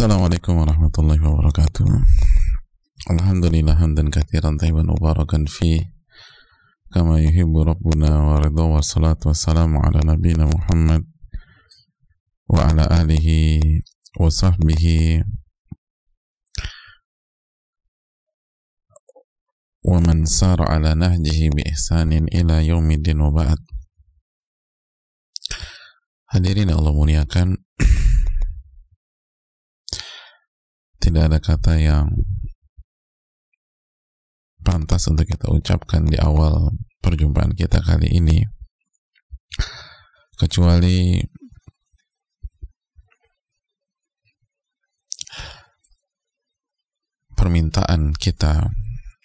Assalamualaikum warahmatullahi wabarakatuh. Alhamdulillah hamdan katsiran tayyiban fi kama yuhibbu rabbuna wa salat wa salam wassalamu ala nabiyyina Muhammad wa ala alihi wa sahbihi wa man sar ala nahjihi bi ihsanin ila yaumiddin wa ba'd. Hadirin Allah muliakan Tidak ada kata yang pantas untuk kita ucapkan di awal perjumpaan kita kali ini. Kecuali permintaan kita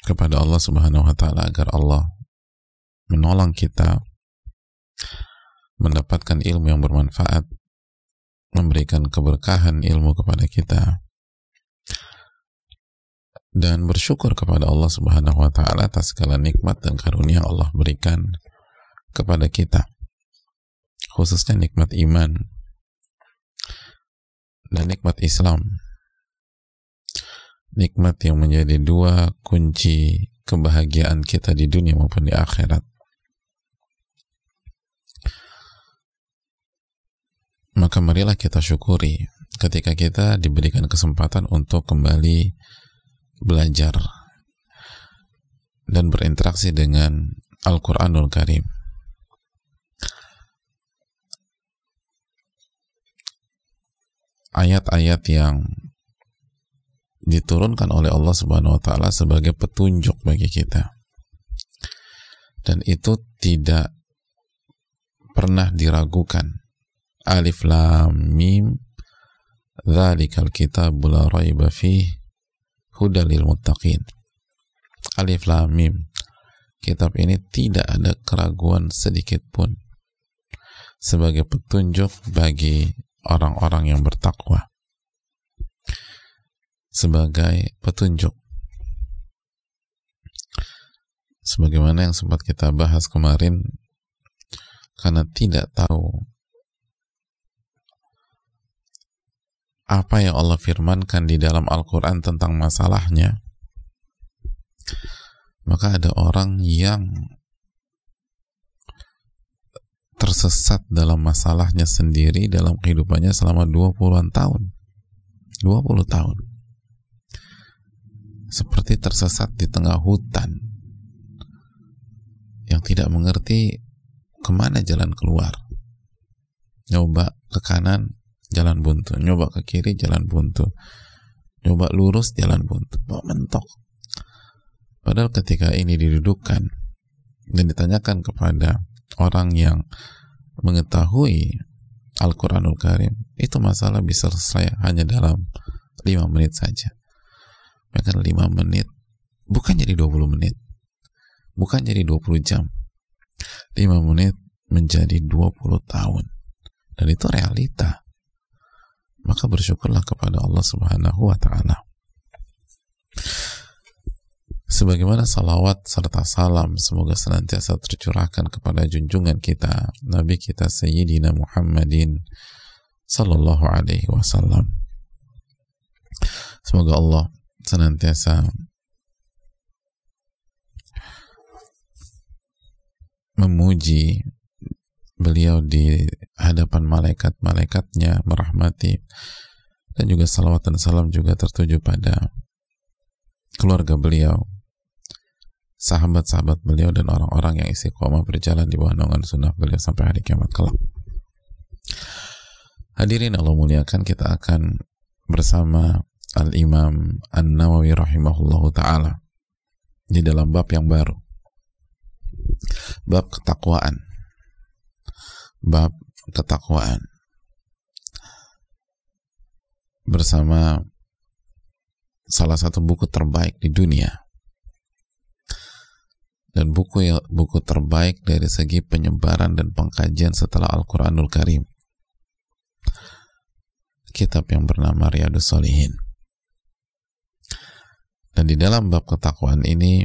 kepada Allah Subhanahu wa taala agar Allah menolong kita mendapatkan ilmu yang bermanfaat, memberikan keberkahan ilmu kepada kita, dan bersyukur kepada Allah Subhanahu wa Ta'ala atas segala nikmat dan karunia Allah berikan kepada kita, khususnya nikmat iman dan nikmat Islam, nikmat yang menjadi dua kunci kebahagiaan kita di dunia maupun di akhirat. maka marilah kita syukuri ketika kita diberikan kesempatan untuk kembali belajar dan berinteraksi dengan Al-Quranul Karim. Ayat-ayat yang diturunkan oleh Allah Subhanahu wa taala sebagai petunjuk bagi kita. Dan itu tidak pernah diragukan Alif Lam Mim Dzalikal kitabu la raiba fih hudalil muttaqin. Alif Lam Mim. Kitab ini tidak ada keraguan sedikit pun sebagai petunjuk bagi orang-orang yang bertakwa. Sebagai petunjuk. Sebagaimana yang sempat kita bahas kemarin karena tidak tahu apa yang Allah firmankan di dalam Al-Quran tentang masalahnya, maka ada orang yang tersesat dalam masalahnya sendiri dalam kehidupannya selama 20-an tahun. 20 tahun. Seperti tersesat di tengah hutan yang tidak mengerti ke mana jalan keluar. Nyoba ke kanan, jalan buntu. Nyoba ke kiri jalan buntu. Nyoba lurus jalan buntu. Mau mentok. Padahal ketika ini didudukkan dan ditanyakan kepada orang yang mengetahui Al-Quranul Karim itu masalah bisa selesai hanya dalam 5 menit saja. Bahkan 5 menit bukan jadi 20 menit. Bukan jadi 20 jam. 5 menit menjadi 20 tahun. Dan itu realita maka bersyukurlah kepada Allah Subhanahu wa taala. Sebagaimana salawat serta salam semoga senantiasa tercurahkan kepada junjungan kita Nabi kita Sayyidina Muhammadin Sallallahu Alaihi Wasallam. Semoga Allah senantiasa memuji beliau di hadapan malaikat-malaikatnya merahmati. Dan juga salawat dan salam juga tertuju pada keluarga beliau sahabat-sahabat beliau dan orang-orang yang istiqomah berjalan di bawah naungan sunnah beliau sampai hari kiamat kelak. Hadirin Allah muliakan kita akan bersama Al-Imam An-Nawawi rahimahullahu ta'ala di dalam bab yang baru. Bab ketakwaan bab ketakwaan. Bersama salah satu buku terbaik di dunia. Dan buku yang buku terbaik dari segi penyebaran dan pengkajian setelah Al-Quranul Karim. Kitab yang bernama Riyadus Solihin dan di dalam bab ketakwaan ini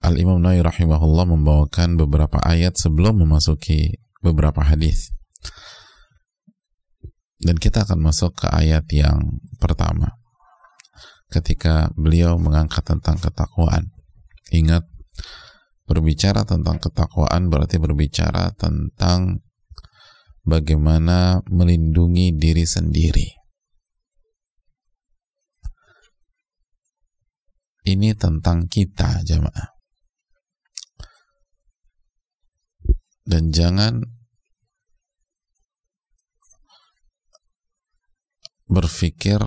Al-Imam Nawawi rahimahullah membawakan beberapa ayat sebelum memasuki beberapa hadis. Dan kita akan masuk ke ayat yang pertama. Ketika beliau mengangkat tentang ketakwaan. Ingat berbicara tentang ketakwaan berarti berbicara tentang bagaimana melindungi diri sendiri. Ini tentang kita jamaah dan jangan berpikir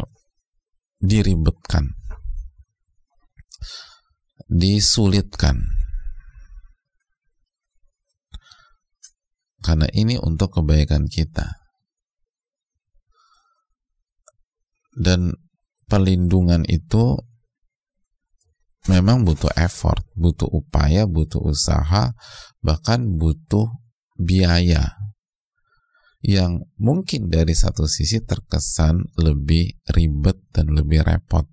diribetkan, disulitkan. Karena ini untuk kebaikan kita. Dan pelindungan itu memang butuh effort, butuh upaya, butuh usaha, bahkan butuh biaya yang mungkin dari satu sisi terkesan lebih ribet dan lebih repot.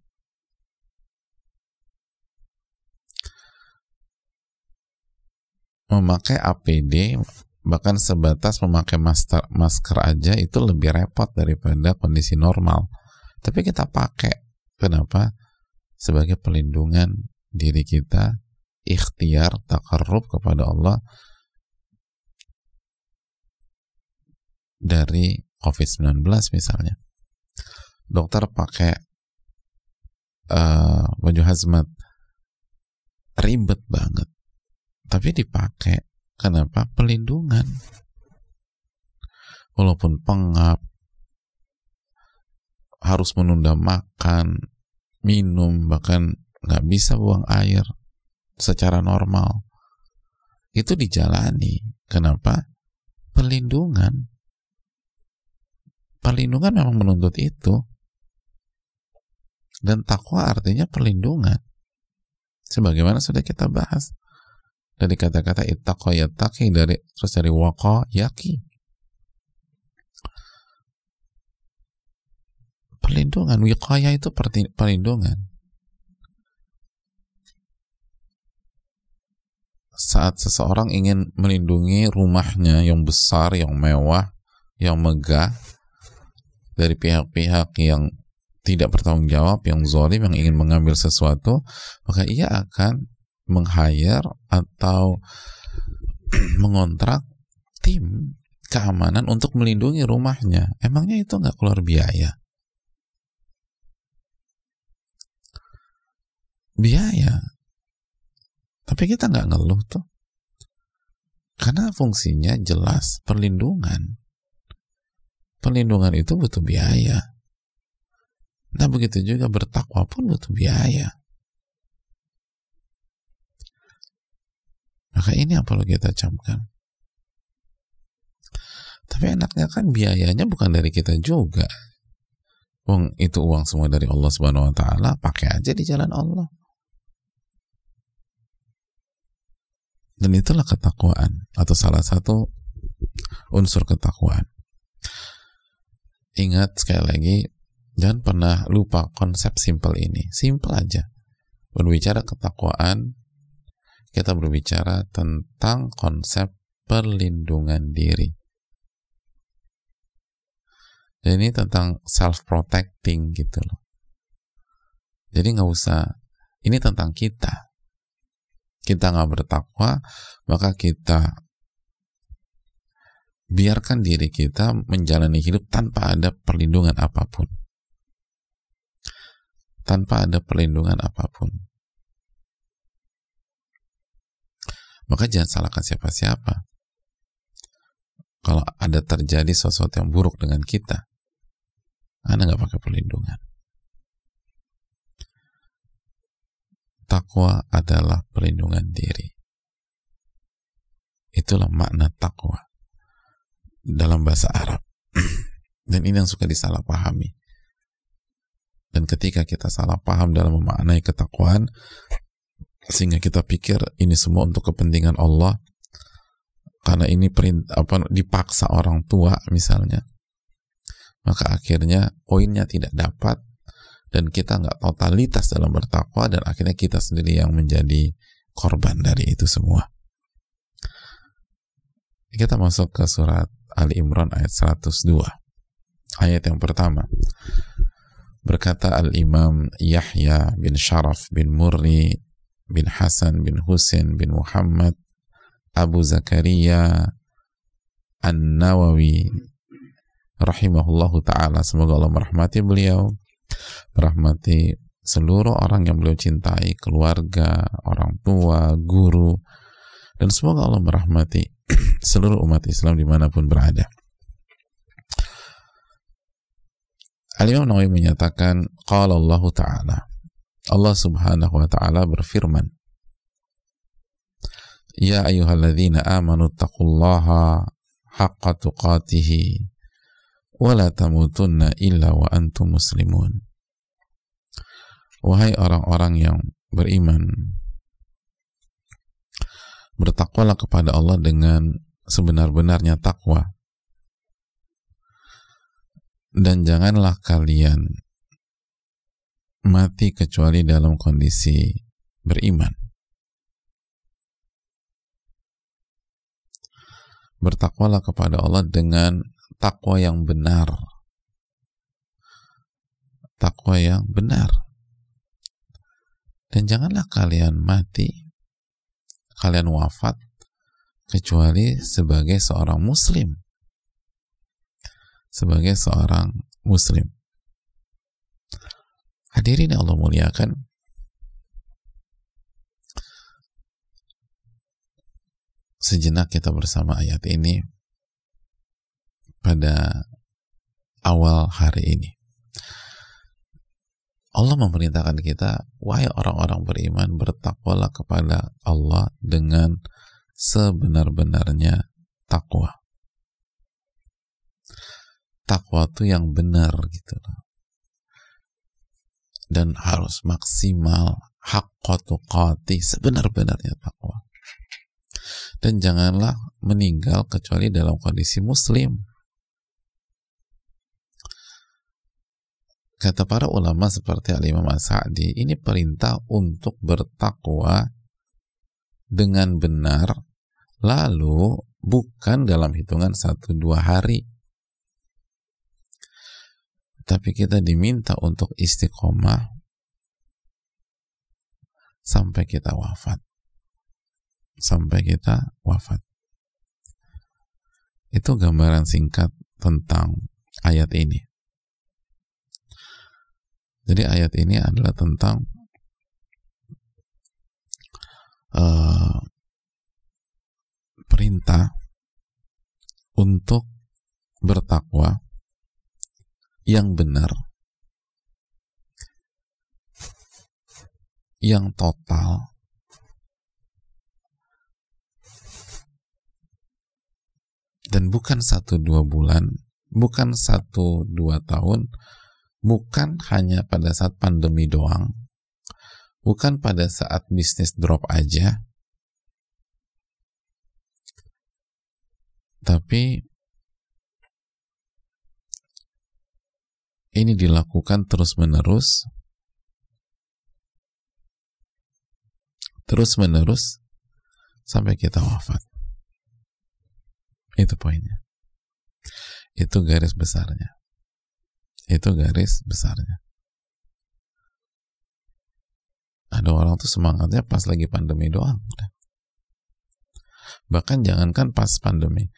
Memakai APD bahkan sebatas memakai masker, masker aja itu lebih repot daripada kondisi normal. Tapi kita pakai. Kenapa? Sebagai pelindungan diri kita, ikhtiar, takarrub kepada Allah dari COVID-19 misalnya. Dokter pakai uh, baju hazmat ribet banget. Tapi dipakai kenapa? Pelindungan. Walaupun pengap, harus menunda makan, minum, bahkan nggak bisa buang air secara normal. Itu dijalani. Kenapa? Pelindungan perlindungan memang menuntut itu dan takwa artinya perlindungan sebagaimana sudah kita bahas dari kata-kata ittaqo yattaqi dari terus dari waqa yaki perlindungan wiqaya itu perlindungan saat seseorang ingin melindungi rumahnya yang besar, yang mewah, yang megah, dari pihak-pihak yang tidak bertanggung jawab, yang zolim, yang ingin mengambil sesuatu, maka ia akan meng-hire atau mengontrak tim keamanan untuk melindungi rumahnya. Emangnya itu nggak keluar biaya? Biaya. Tapi kita nggak ngeluh tuh. Karena fungsinya jelas perlindungan. Perlindungan itu butuh biaya. Nah begitu juga bertakwa pun butuh biaya. Maka ini yang perlu kita camkan. Tapi enaknya kan biayanya bukan dari kita juga. Uang itu uang semua dari Allah Subhanahu wa taala, pakai aja di jalan Allah. Dan itulah ketakwaan atau salah satu unsur ketakwaan. Ingat sekali lagi, jangan pernah lupa konsep simple ini. Simple aja. Berbicara ketakwaan, kita berbicara tentang konsep perlindungan diri. Dan ini tentang self-protecting gitu loh. Jadi nggak usah, ini tentang kita. Kita nggak bertakwa, maka kita biarkan diri kita menjalani hidup tanpa ada perlindungan apa pun. Tanpa ada perlindungan apa pun. Maka jangan salahkan siapa-siapa. Kalau ada terjadi sesuatu yang buruk dengan kita, Anda nggak pakai perlindungan. Takwa adalah perlindungan diri. Itulah makna takwa dalam bahasa Arab. Dan ini yang suka disalahpahami. Dan ketika kita salah paham dalam memaknai ketakwaan, sehingga kita pikir ini semua untuk kepentingan Allah, karena ini perint, apa, dipaksa orang tua misalnya, maka akhirnya poinnya tidak dapat dan kita nggak totalitas dalam bertakwa dan akhirnya kita sendiri yang menjadi korban dari itu semua. Kita masuk ke surat Ali Imran ayat 102. ayat yang pertama berkata al-imam Yahya bin Sharaf bin Murri bin Hasan bin Husain bin Muhammad Abu Zakaria An-Nawawi rahimahullahu taala semoga Allah merahmati beliau merahmati seluruh orang yang beliau cintai keluarga, orang tua, guru dan semoga Allah merahmati seluruh umat Islam di mana pun berada. Al-Imam Nawawi menyatakan qala Allah taala. Allah Subhanahu wa taala berfirman Ya ayyuhalladzina amanu taqullaha haqqa tuqatih wa la tamutunna illa wa antum muslimun Wahai orang-orang yang beriman bertakwalah kepada Allah dengan sebenar-benarnya takwa dan janganlah kalian mati kecuali dalam kondisi beriman. Bertakwalah kepada Allah dengan takwa yang benar. Takwa yang benar. Dan janganlah kalian mati, kalian wafat, kecuali sebagai seorang muslim sebagai seorang muslim. Hadirin Allah muliakan, sejenak kita bersama ayat ini pada awal hari ini. Allah memerintahkan kita, wahai orang-orang beriman, bertakwalah kepada Allah dengan sebenar-benarnya takwa takwa itu yang benar gitu. Dan harus maksimal haqqatuqati sebenar-benarnya takwa. Dan janganlah meninggal kecuali dalam kondisi muslim. Kata para ulama seperti Al-Imam Sa'di, ini perintah untuk bertakwa dengan benar, lalu bukan dalam hitungan satu dua hari, tapi kita diminta untuk istiqomah sampai kita wafat. Sampai kita wafat. Itu gambaran singkat tentang ayat ini jadi ayat ini adalah tentang uh, perintah untuk bertakwa yang benar, yang total, dan bukan satu dua bulan, bukan satu dua tahun, bukan hanya pada saat pandemi doang, bukan pada saat bisnis drop aja, tapi ini dilakukan terus-menerus terus-menerus sampai kita wafat. Itu poinnya. Itu garis besarnya. Itu garis besarnya. Ada orang tuh semangatnya pas lagi pandemi doang. Bahkan jangankan pas pandemi,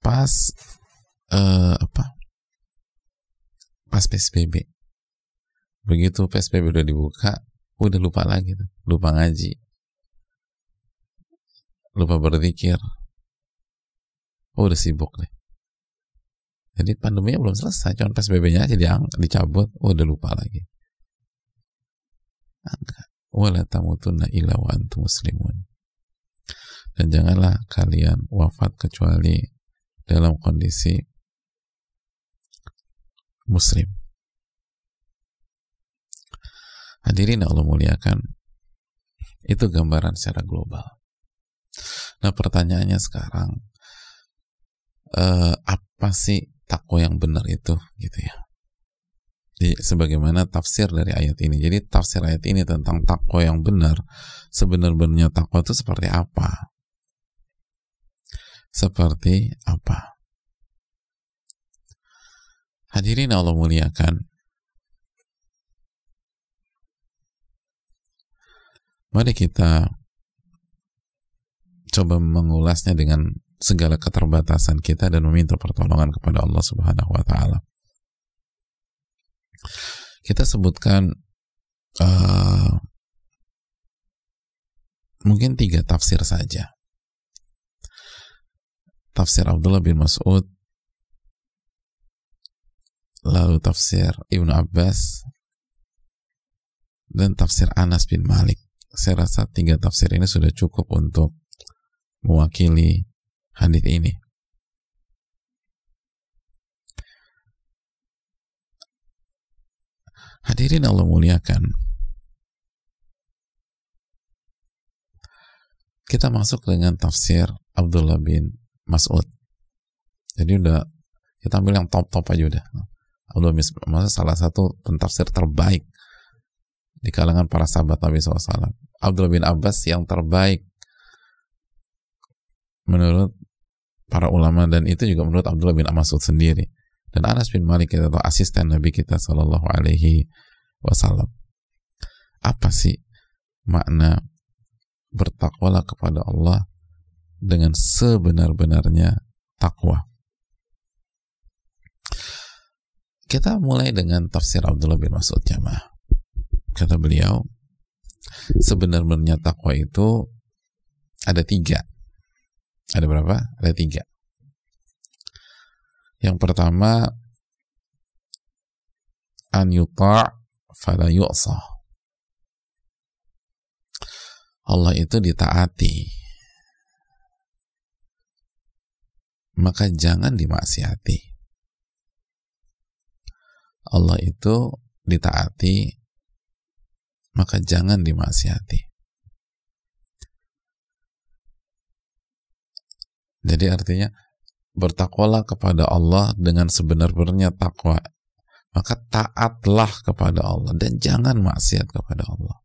pas uh, apa? Pas PSBB begitu PSBB udah dibuka udah lupa lagi tuh lupa ngaji. Lupa berzikir. Oh, udah sibuk deh jadi pandeminya belum selesai cuma PSBB-nya aja diang dicabut oh, udah lupa lagi wala tamutunna illa wa antum muslimun dan janganlah kalian wafat kecuali dalam kondisi muslim. Hadirin Allah muliakan, itu gambaran secara global. Nah pertanyaannya sekarang, eh, apa sih takwa yang benar itu, gitu ya? Jadi, sebagaimana tafsir dari ayat ini. Jadi tafsir ayat ini tentang takwa yang benar, sebenarnya takwa itu seperti apa? Seperti apa? Hadirin Allah muliakan. Mari kita coba mengulasnya dengan segala keterbatasan kita dan meminta pertolongan kepada Allah Subhanahu wa taala. Kita sebutkan uh, mungkin tiga tafsir saja. Tafsir Abdullah bin Mas'ud, lalu tafsir Ibnu Abbas, dan tafsir Anas bin Malik. Saya rasa tiga tafsir ini sudah cukup untuk mewakili hadis ini. Hadirin Allah muliakan. Kita masuk dengan tafsir Abdullah bin Mas'ud. Jadi udah kita ambil yang top-top aja udah. Abdullah bin Mas'ud salah satu pentafsir terbaik di kalangan para sahabat Nabi SAW. Abdullah bin Abbas yang terbaik menurut para ulama dan itu juga menurut Abdullah bin Mas'ud sendiri dan Anas bin Malik itu asisten Nabi kita Shallallahu Alaihi Wasallam. Apa sih makna bertakwalah kepada Allah dengan sebenar-benarnya takwa? Kita mulai dengan tafsir Abdullah bin Mas'ud jamaah. Kata beliau, sebenarnya takwa itu ada tiga ada berapa? Ada tiga. Yang pertama, an yuta' fala yu'sah. Allah itu ditaati. Maka jangan dimaksiati. Allah itu ditaati, maka jangan dimaksiati. Jadi artinya bertakwalah kepada Allah dengan sebenar-benarnya takwa. Maka taatlah kepada Allah dan jangan maksiat kepada Allah.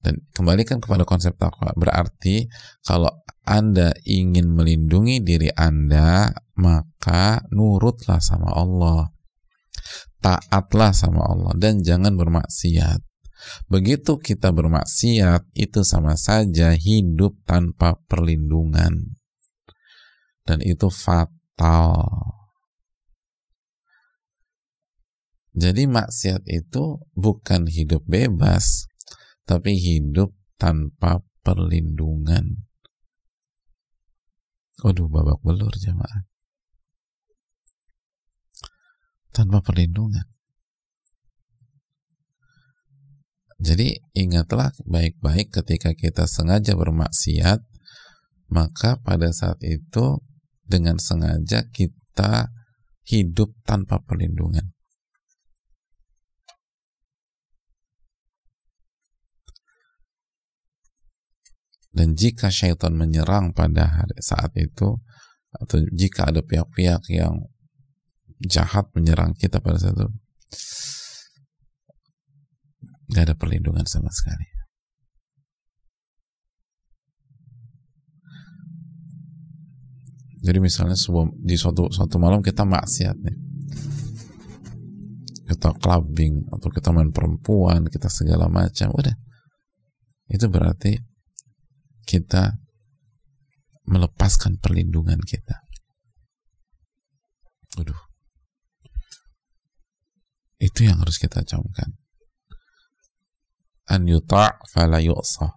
Dan kembalikan kepada konsep takwa. Berarti kalau Anda ingin melindungi diri Anda, maka nurutlah sama Allah. Taatlah sama Allah dan jangan bermaksiat. Begitu kita bermaksiat, itu sama saja hidup tanpa perlindungan. Dan itu fatal. Jadi maksiat itu bukan hidup bebas, tapi hidup tanpa perlindungan. Waduh, babak belur jamaah. Tanpa perlindungan. Jadi ingatlah baik-baik ketika kita sengaja bermaksiat, maka pada saat itu dengan sengaja kita hidup tanpa perlindungan. Dan jika syaitan menyerang pada hari saat itu, atau jika ada pihak-pihak yang jahat menyerang kita pada saat itu, nggak ada perlindungan sama sekali. Jadi misalnya di suatu suatu malam kita maksiat nih, kita clubbing atau kita main perempuan, kita segala macam, udah itu berarti kita melepaskan perlindungan kita. Waduh. Itu yang harus kita camkan an yuta' fala yu'sah.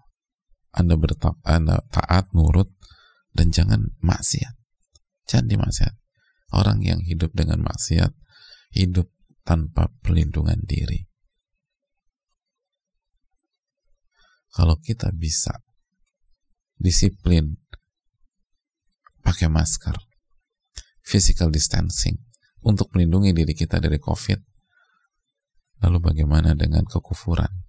Anda bertak, Anda taat, nurut, dan jangan maksiat. Jangan dimaksiat. Orang yang hidup dengan maksiat, hidup tanpa perlindungan diri. Kalau kita bisa disiplin, pakai masker, physical distancing, untuk melindungi diri kita dari COVID, lalu bagaimana dengan kekufuran?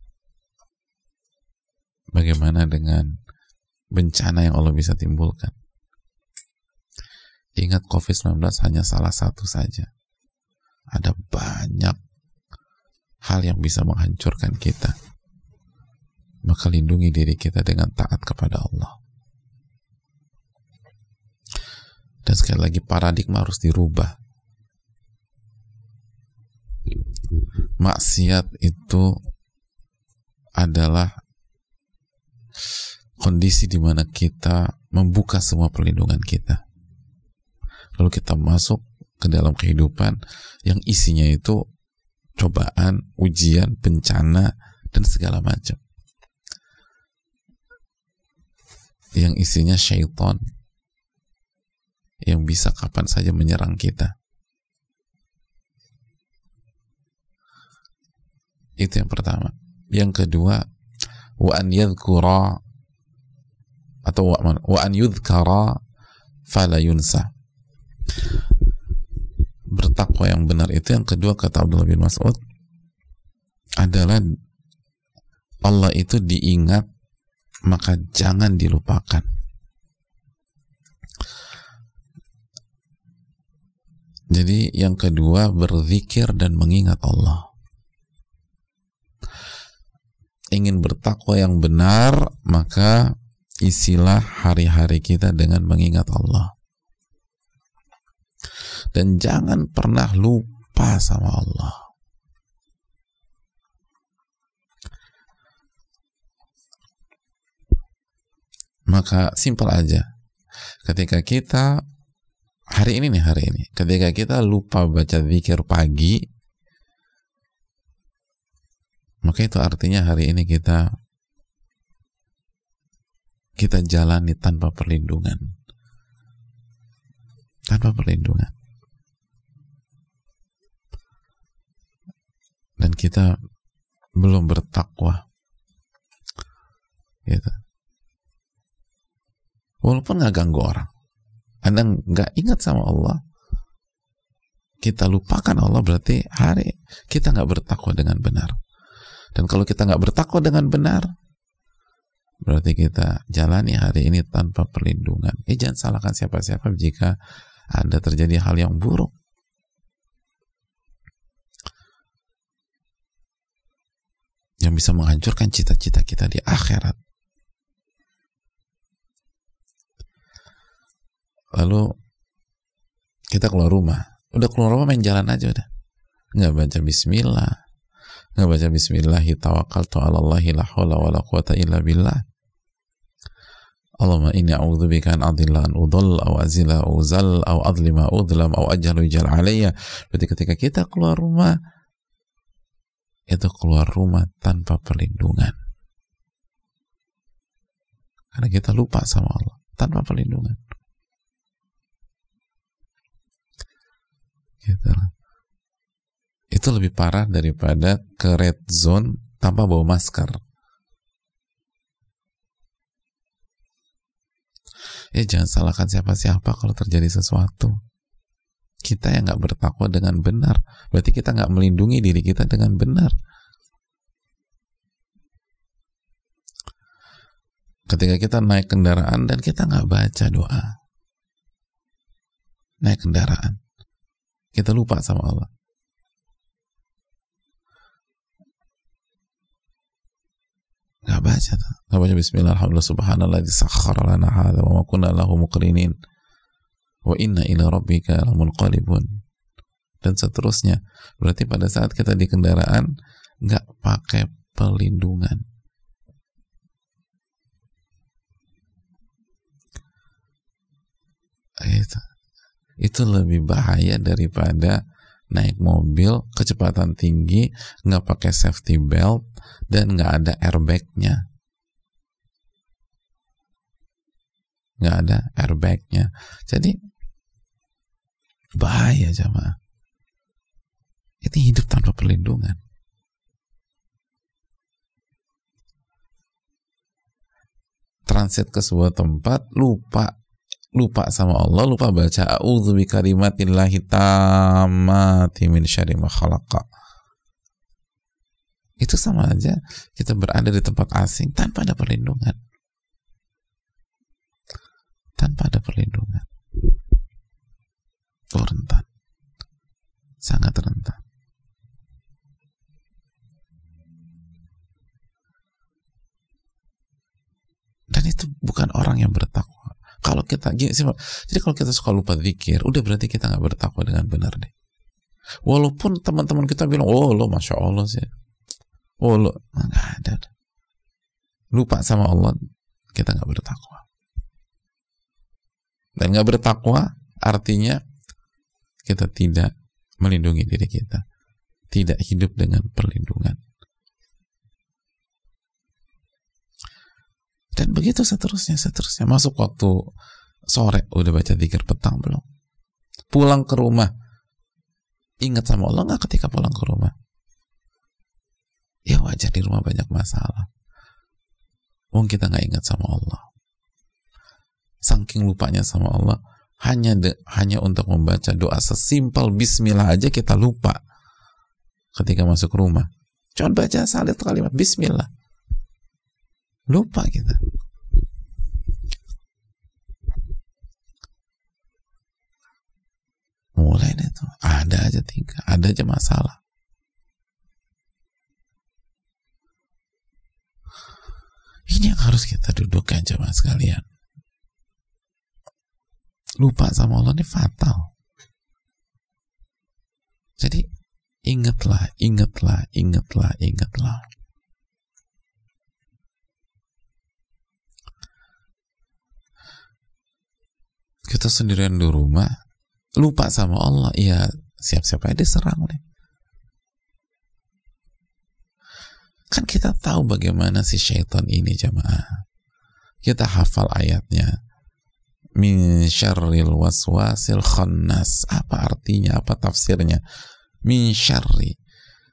Bagaimana dengan bencana yang Allah bisa timbulkan. Ingat COVID-19 hanya salah satu saja. Ada banyak hal yang bisa menghancurkan kita. Maka lindungi diri kita dengan taat kepada Allah. dan sekali lagi paradigma harus dirubah maksiat itu adalah kondisi di mana kita membuka semua perlindungan kita lalu kita masuk ke dalam kehidupan yang isinya itu cobaan, ujian, bencana, dan segala macam. Yang isinya syaitan yang bisa kapan saja menyerang kita. Itu yang pertama. Yang kedua, wa an yadhkura atau wa fala yunsa bertakwa yang benar itu yang kedua kata Abdullah bin Mas'ud adalah Allah itu diingat maka jangan dilupakan. Jadi yang kedua berzikir dan mengingat Allah ingin bertakwa yang benar maka isilah hari-hari kita dengan mengingat Allah dan jangan pernah lupa sama Allah. Maka simpel aja. Ketika kita hari ini nih hari ini, ketika kita lupa baca zikir pagi, maka itu artinya hari ini kita kita jalani tanpa perlindungan. Tanpa perlindungan. dan kita belum bertakwa gitu walaupun nggak ganggu orang anda nggak ingat sama Allah kita lupakan Allah berarti hari kita nggak bertakwa dengan benar dan kalau kita nggak bertakwa dengan benar berarti kita jalani hari ini tanpa perlindungan. Eh jangan salahkan siapa-siapa jika ada terjadi hal yang buruk. Yang bisa menghancurkan cita-cita kita di akhirat. Lalu kita keluar rumah, udah keluar rumah main jalan aja udah, nggak baca Bismillah, nggak baca Bismillah, tawakkaltu ala Allahi la wa la quwata illa billah. Allahumma inni a'udzubika an adilla an udhall aw azila aw zal aw adlima udlam aw ajhalu jal alayya. Berarti ketika kita keluar rumah itu keluar rumah tanpa perlindungan. Karena kita lupa sama Allah tanpa perlindungan. Gitu. Itu lebih parah daripada ke red zone tanpa bawa masker. Ya jangan salahkan siapa-siapa kalau terjadi sesuatu. Kita yang nggak bertakwa dengan benar. Berarti kita nggak melindungi diri kita dengan benar. Ketika kita naik kendaraan dan kita nggak baca doa naik kendaraan kita lupa sama Allah nggak baca tuh. Nggak baca Bismillah Alhamdulillah Subhanallah disakhara lana hadha wa ma kunna lahu muqrinin. Wa inna ila rabbika lamunqalibun dan seterusnya. Berarti pada saat kita di kendaraan nggak pakai pelindungan. Itu. Itu lebih bahaya daripada naik mobil kecepatan tinggi nggak pakai safety belt dan nggak ada airbagnya. Nggak ada airbagnya. Jadi bahaya jamaah. Ini hidup tanpa perlindungan. Transit ke sebuah tempat lupa lupa sama Allah lupa baca a'udzu bi kalimatillahi tammati min syarri ma khalaqa itu sama aja kita berada di tempat asing tanpa ada perlindungan tanpa ada perlindungan. Oh rentan. Sangat rentan. Dan itu bukan orang yang bertakwa. Kalau kita gini jadi kalau kita suka lupa zikir udah berarti kita nggak bertakwa dengan benar deh walaupun teman-teman kita bilang oh lo masya Allah sih oh lo nggak ada lupa sama Allah kita nggak bertakwa. Dan nggak bertakwa artinya kita tidak melindungi diri kita tidak hidup dengan perlindungan. Dan begitu seterusnya seterusnya. Masuk waktu sore udah baca zikir petang belum? Pulang ke rumah ingat sama Allah nggak ketika pulang ke rumah ya wajar di rumah banyak masalah. Wong kita nggak ingat sama Allah. Saking lupanya sama Allah hanya de, hanya untuk membaca doa sesimpel Bismillah aja kita lupa ketika masuk rumah. Cuma baca salit kalimat Bismillah. Lupa kita. Mulai deh tuh. Ada aja tingkah ada aja masalah ini yang harus kita dudukkan jemaah sekalian. Lupa sama Allah ini fatal. Jadi ingatlah ingatlah ingatlah ingatlah. Kita sendirian di rumah lupa sama Allah ya siap-siap aja diserang nih kan kita tahu bagaimana si syaitan ini jamaah. Kita hafal ayatnya. Min syarril waswasil khannas. Apa artinya? Apa tafsirnya? Min syarri.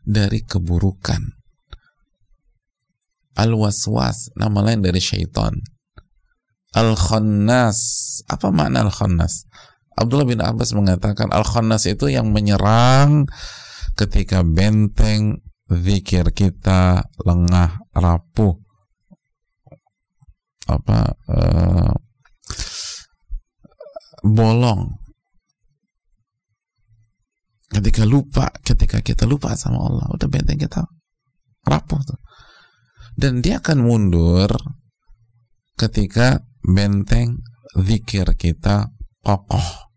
Dari keburukan. Al waswas. Nama lain dari syaitan. Al-Khannas. Apa makna Al-Khannas? Abdullah bin Abbas mengatakan Al-Khannas itu yang menyerang ketika benteng zikir kita lengah rapuh. Apa uh, bolong. Ketika lupa ketika kita lupa sama Allah udah benteng kita rapuh tuh. Dan dia akan mundur ketika benteng zikir kita kokoh.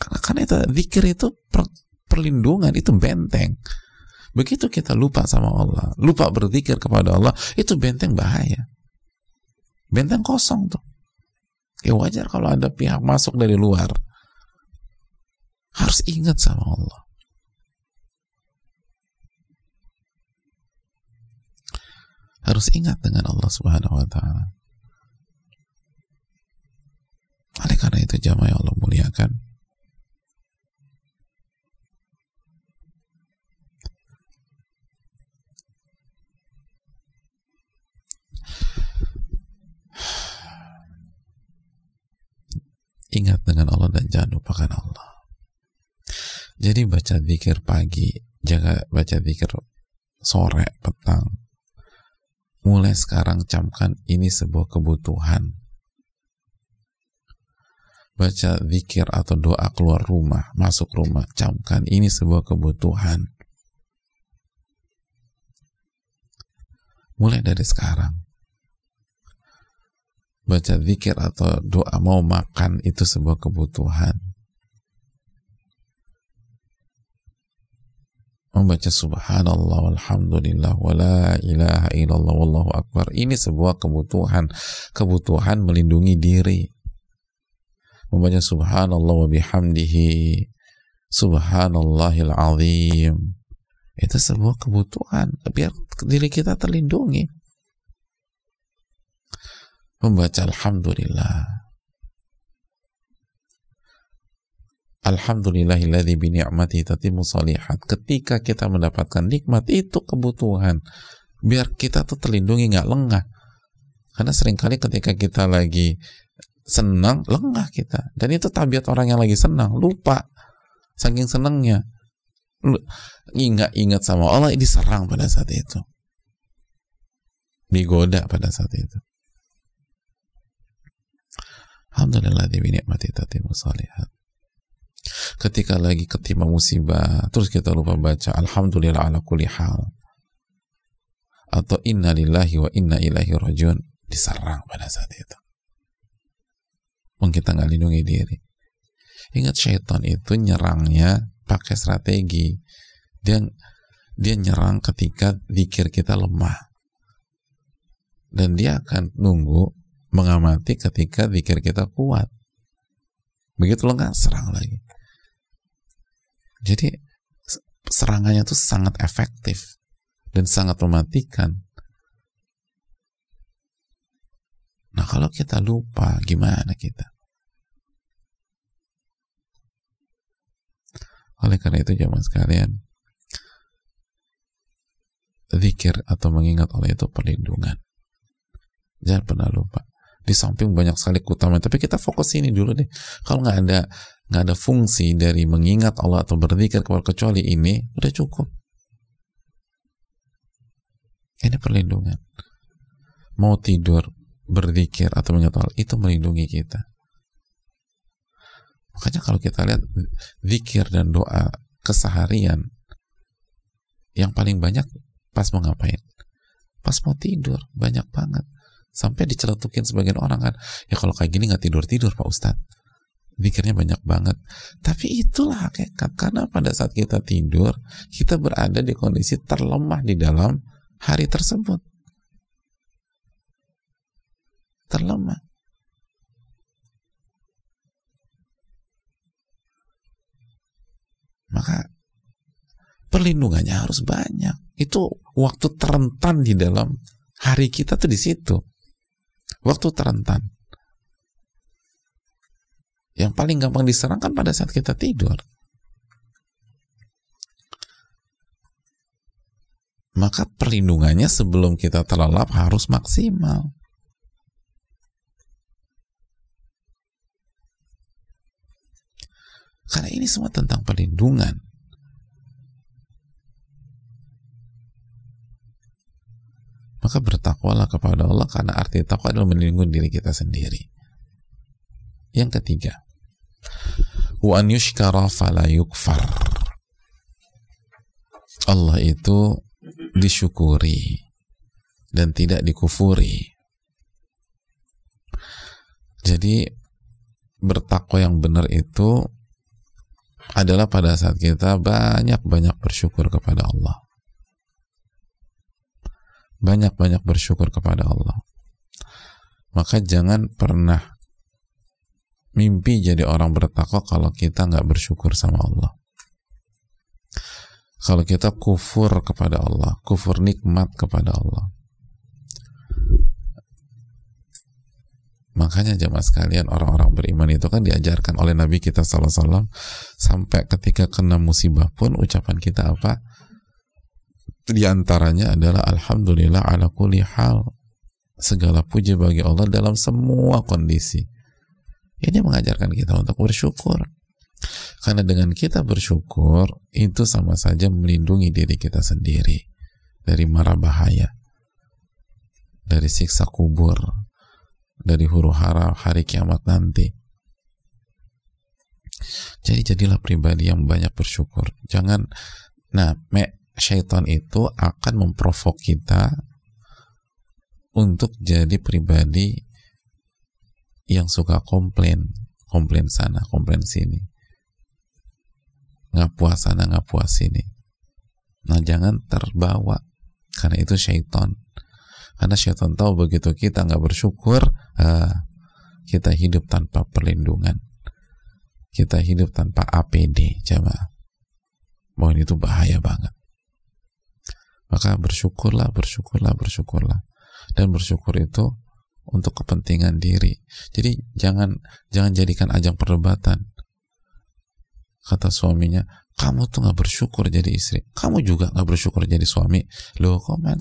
Karena, itu zikir itu per, perlindungan itu benteng begitu kita lupa sama Allah lupa berzikir kepada Allah itu benteng bahaya. Benteng kosong tuh. Ya wajar kalau ada pihak masuk dari luar. Harus ingat sama Allah. Harus ingat dengan Allah Subhanahu wa taala. Oleh karena itu jamaah yang Allah muliakan, ingat dengan Allah dan jangan lupakan Allah. Jadi baca zikir pagi, jaga baca zikir sore, petang. Mulai sekarang camkan ini sebuah kebutuhan baca zikir atau doa keluar rumah, masuk rumah, camkan ini sebuah kebutuhan. Mulai dari sekarang. Baca zikir atau doa mau makan itu sebuah kebutuhan. Membaca subhanallah walhamdulillah wala ilaha illallah wallahu akbar. Ini sebuah kebutuhan. Kebutuhan melindungi diri membaca subhanallah wa bihamdihi subhanallahil azim itu sebuah kebutuhan biar diri kita terlindungi membaca alhamdulillah Alhamdulillahilladzi bi ni'mati tatimmu salihat. Ketika kita mendapatkan nikmat itu kebutuhan. Biar kita tuh terlindungi nggak lengah. Karena sering kali ketika kita lagi senang lengah kita dan itu tabiat orang yang lagi senang lupa saking senangnya ingat ingat sama Allah diserang pada saat itu digoda pada saat itu Alhamdulillah mati tatimu salihat ketika lagi ketimpa musibah terus kita lupa baca Alhamdulillah ala kulli hal atau inna lillahi wa inna ilaihi rajiun diserang pada saat itu Wong kita nggak lindungi diri. Ingat syaitan itu nyerangnya pakai strategi. Dia dia nyerang ketika zikir kita lemah. Dan dia akan nunggu mengamati ketika zikir kita kuat. Begitu lo nggak serang lagi. Jadi serangannya itu sangat efektif dan sangat mematikan. Nah kalau kita lupa, gimana kita? Oleh karena itu zaman sekalian, zikir atau mengingat Allah itu perlindungan. Jangan pernah lupa. Di samping banyak sekali keutamaan, tapi kita fokus ini dulu deh. Kalau nggak ada nggak ada fungsi dari mengingat Allah atau berzikir kecuali ini, udah cukup. Ini perlindungan. Mau tidur, berzikir atau mengingat Allah itu melindungi kita. Makanya kalau kita lihat zikir dan doa keseharian yang paling banyak pas mau ngapain? Pas mau tidur, banyak banget. Sampai diceletukin sebagian orang kan, ya kalau kayak gini nggak tidur-tidur Pak Ustadz. Zikirnya banyak banget. Tapi itulah hakikat. Karena pada saat kita tidur, kita berada di kondisi terlemah di dalam hari tersebut. Terlemah. Maka perlindungannya harus banyak. Itu waktu terentan di dalam hari kita tuh di situ. Waktu terentan. Yang paling gampang diserang kan pada saat kita tidur. Maka perlindungannya sebelum kita terlelap harus maksimal. Karena ini semua tentang perlindungan. Maka bertakwalah kepada Allah karena arti takwa adalah melindungi diri kita sendiri. Yang ketiga, wa yukfar. Allah itu disyukuri dan tidak dikufuri. Jadi bertakwa yang benar itu adalah pada saat kita banyak-banyak bersyukur kepada Allah. Banyak-banyak bersyukur kepada Allah. Maka jangan pernah mimpi jadi orang bertakwa kalau kita nggak bersyukur sama Allah. Kalau kita kufur kepada Allah, kufur nikmat kepada Allah. Makanya jamaah sekalian orang-orang beriman itu kan diajarkan oleh Nabi kita SAW sampai ketika kena musibah pun ucapan kita apa? Di antaranya adalah Alhamdulillah ala kulli hal. Segala puji bagi Allah dalam semua kondisi. Ini mengajarkan kita untuk bersyukur. Karena dengan kita bersyukur itu sama saja melindungi diri kita sendiri dari mara bahaya, dari siksa kubur, dari huru hara hari kiamat nanti. Jadi jadilah pribadi yang banyak bersyukur. Jangan, nah, me, syaitan itu akan memprovok kita untuk jadi pribadi yang suka komplain, komplain sana, komplain sini. Nggak puas sana, nggak puas sini. Nah, jangan terbawa karena itu syaitan. Karena syaitan tahu begitu kita nggak bersyukur, uh, kita hidup tanpa perlindungan. Kita hidup tanpa APD, coba. Mohon itu bahaya banget. Maka bersyukurlah, bersyukurlah, bersyukurlah. Dan bersyukur itu untuk kepentingan diri. Jadi jangan jangan jadikan ajang perdebatan. Kata suaminya, kamu tuh nggak bersyukur jadi istri. Kamu juga nggak bersyukur jadi suami. Loh, kok main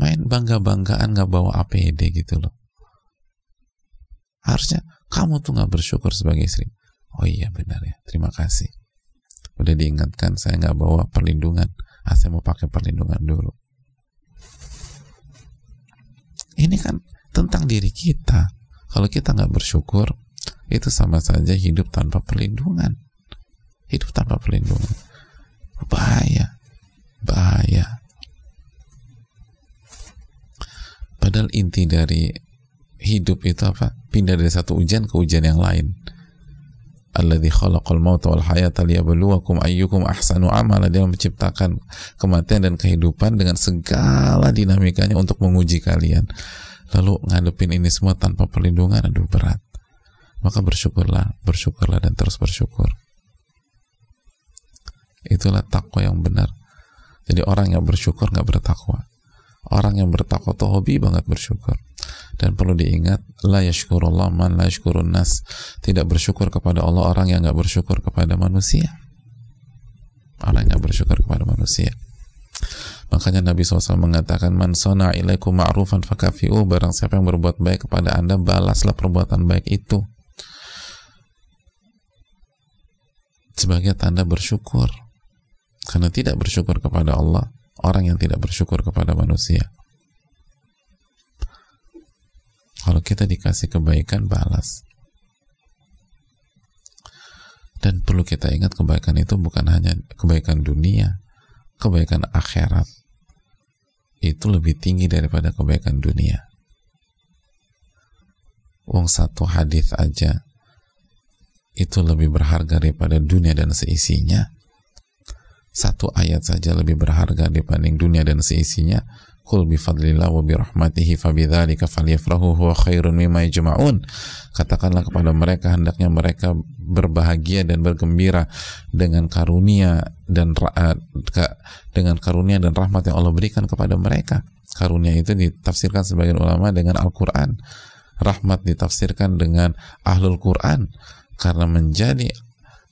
main bangga-banggaan nggak bawa APD gitu loh harusnya kamu tuh nggak bersyukur sebagai istri oh iya benar ya terima kasih udah diingatkan saya nggak bawa perlindungan ah, mau pakai perlindungan dulu. Ini kan tentang diri kita. Kalau kita nggak bersyukur itu sama saja hidup tanpa perlindungan. Hidup tanpa perlindungan. Bahaya. Bahaya. Padahal inti dari hidup itu apa? pindah dari satu ujian ke ujian yang lain alladzi khalaqal mauta wal hayata liyabluwakum ayyukum ahsanu amala. Dia menciptakan kematian dan kehidupan dengan segala dinamikanya untuk menguji kalian. Lalu ngadepin ini semua tanpa perlindungan. Aduh berat. Maka bersyukurlah bersyukurlah dan terus bersyukur. Itulah takwa yang benar. Jadi orang yang bersyukur nggak bertakwa. Orang yang bertakwa tuh hobi banget bersyukur dan perlu diingat la yashkurullah man la yashkurun nas. Tidak bersyukur kepada Allah orang yang nggak bersyukur kepada manusia. Orang yang bersyukur kepada manusia. Makanya Nabi SAW mengatakan man sona ilaikum ma'rufan fakafi'u. Barang siapa yang berbuat baik kepada anda balaslah perbuatan baik itu. Sebagai tanda bersyukur. Karena tidak bersyukur kepada Allah orang yang tidak bersyukur kepada manusia Kalau kita dikasih kebaikan, balas. Dan perlu kita ingat kebaikan itu bukan hanya kebaikan dunia, kebaikan akhirat. Itu lebih tinggi daripada kebaikan dunia. Wong satu hadis aja itu lebih berharga daripada dunia dan seisinya. Satu ayat saja lebih berharga dibanding dunia dan seisinya Qul bifadlillah wa birahmatihi fabidzalika falyafrahu huwa khairun mimma yajma'un. Katakanlah kepada mereka hendaknya mereka berbahagia dan bergembira dengan karunia dan uh, dengan karunia dan rahmat yang Allah berikan kepada mereka. Karunia itu ditafsirkan sebagian ulama dengan Al-Qur'an. Rahmat ditafsirkan dengan Ahlul Qur'an karena menjadi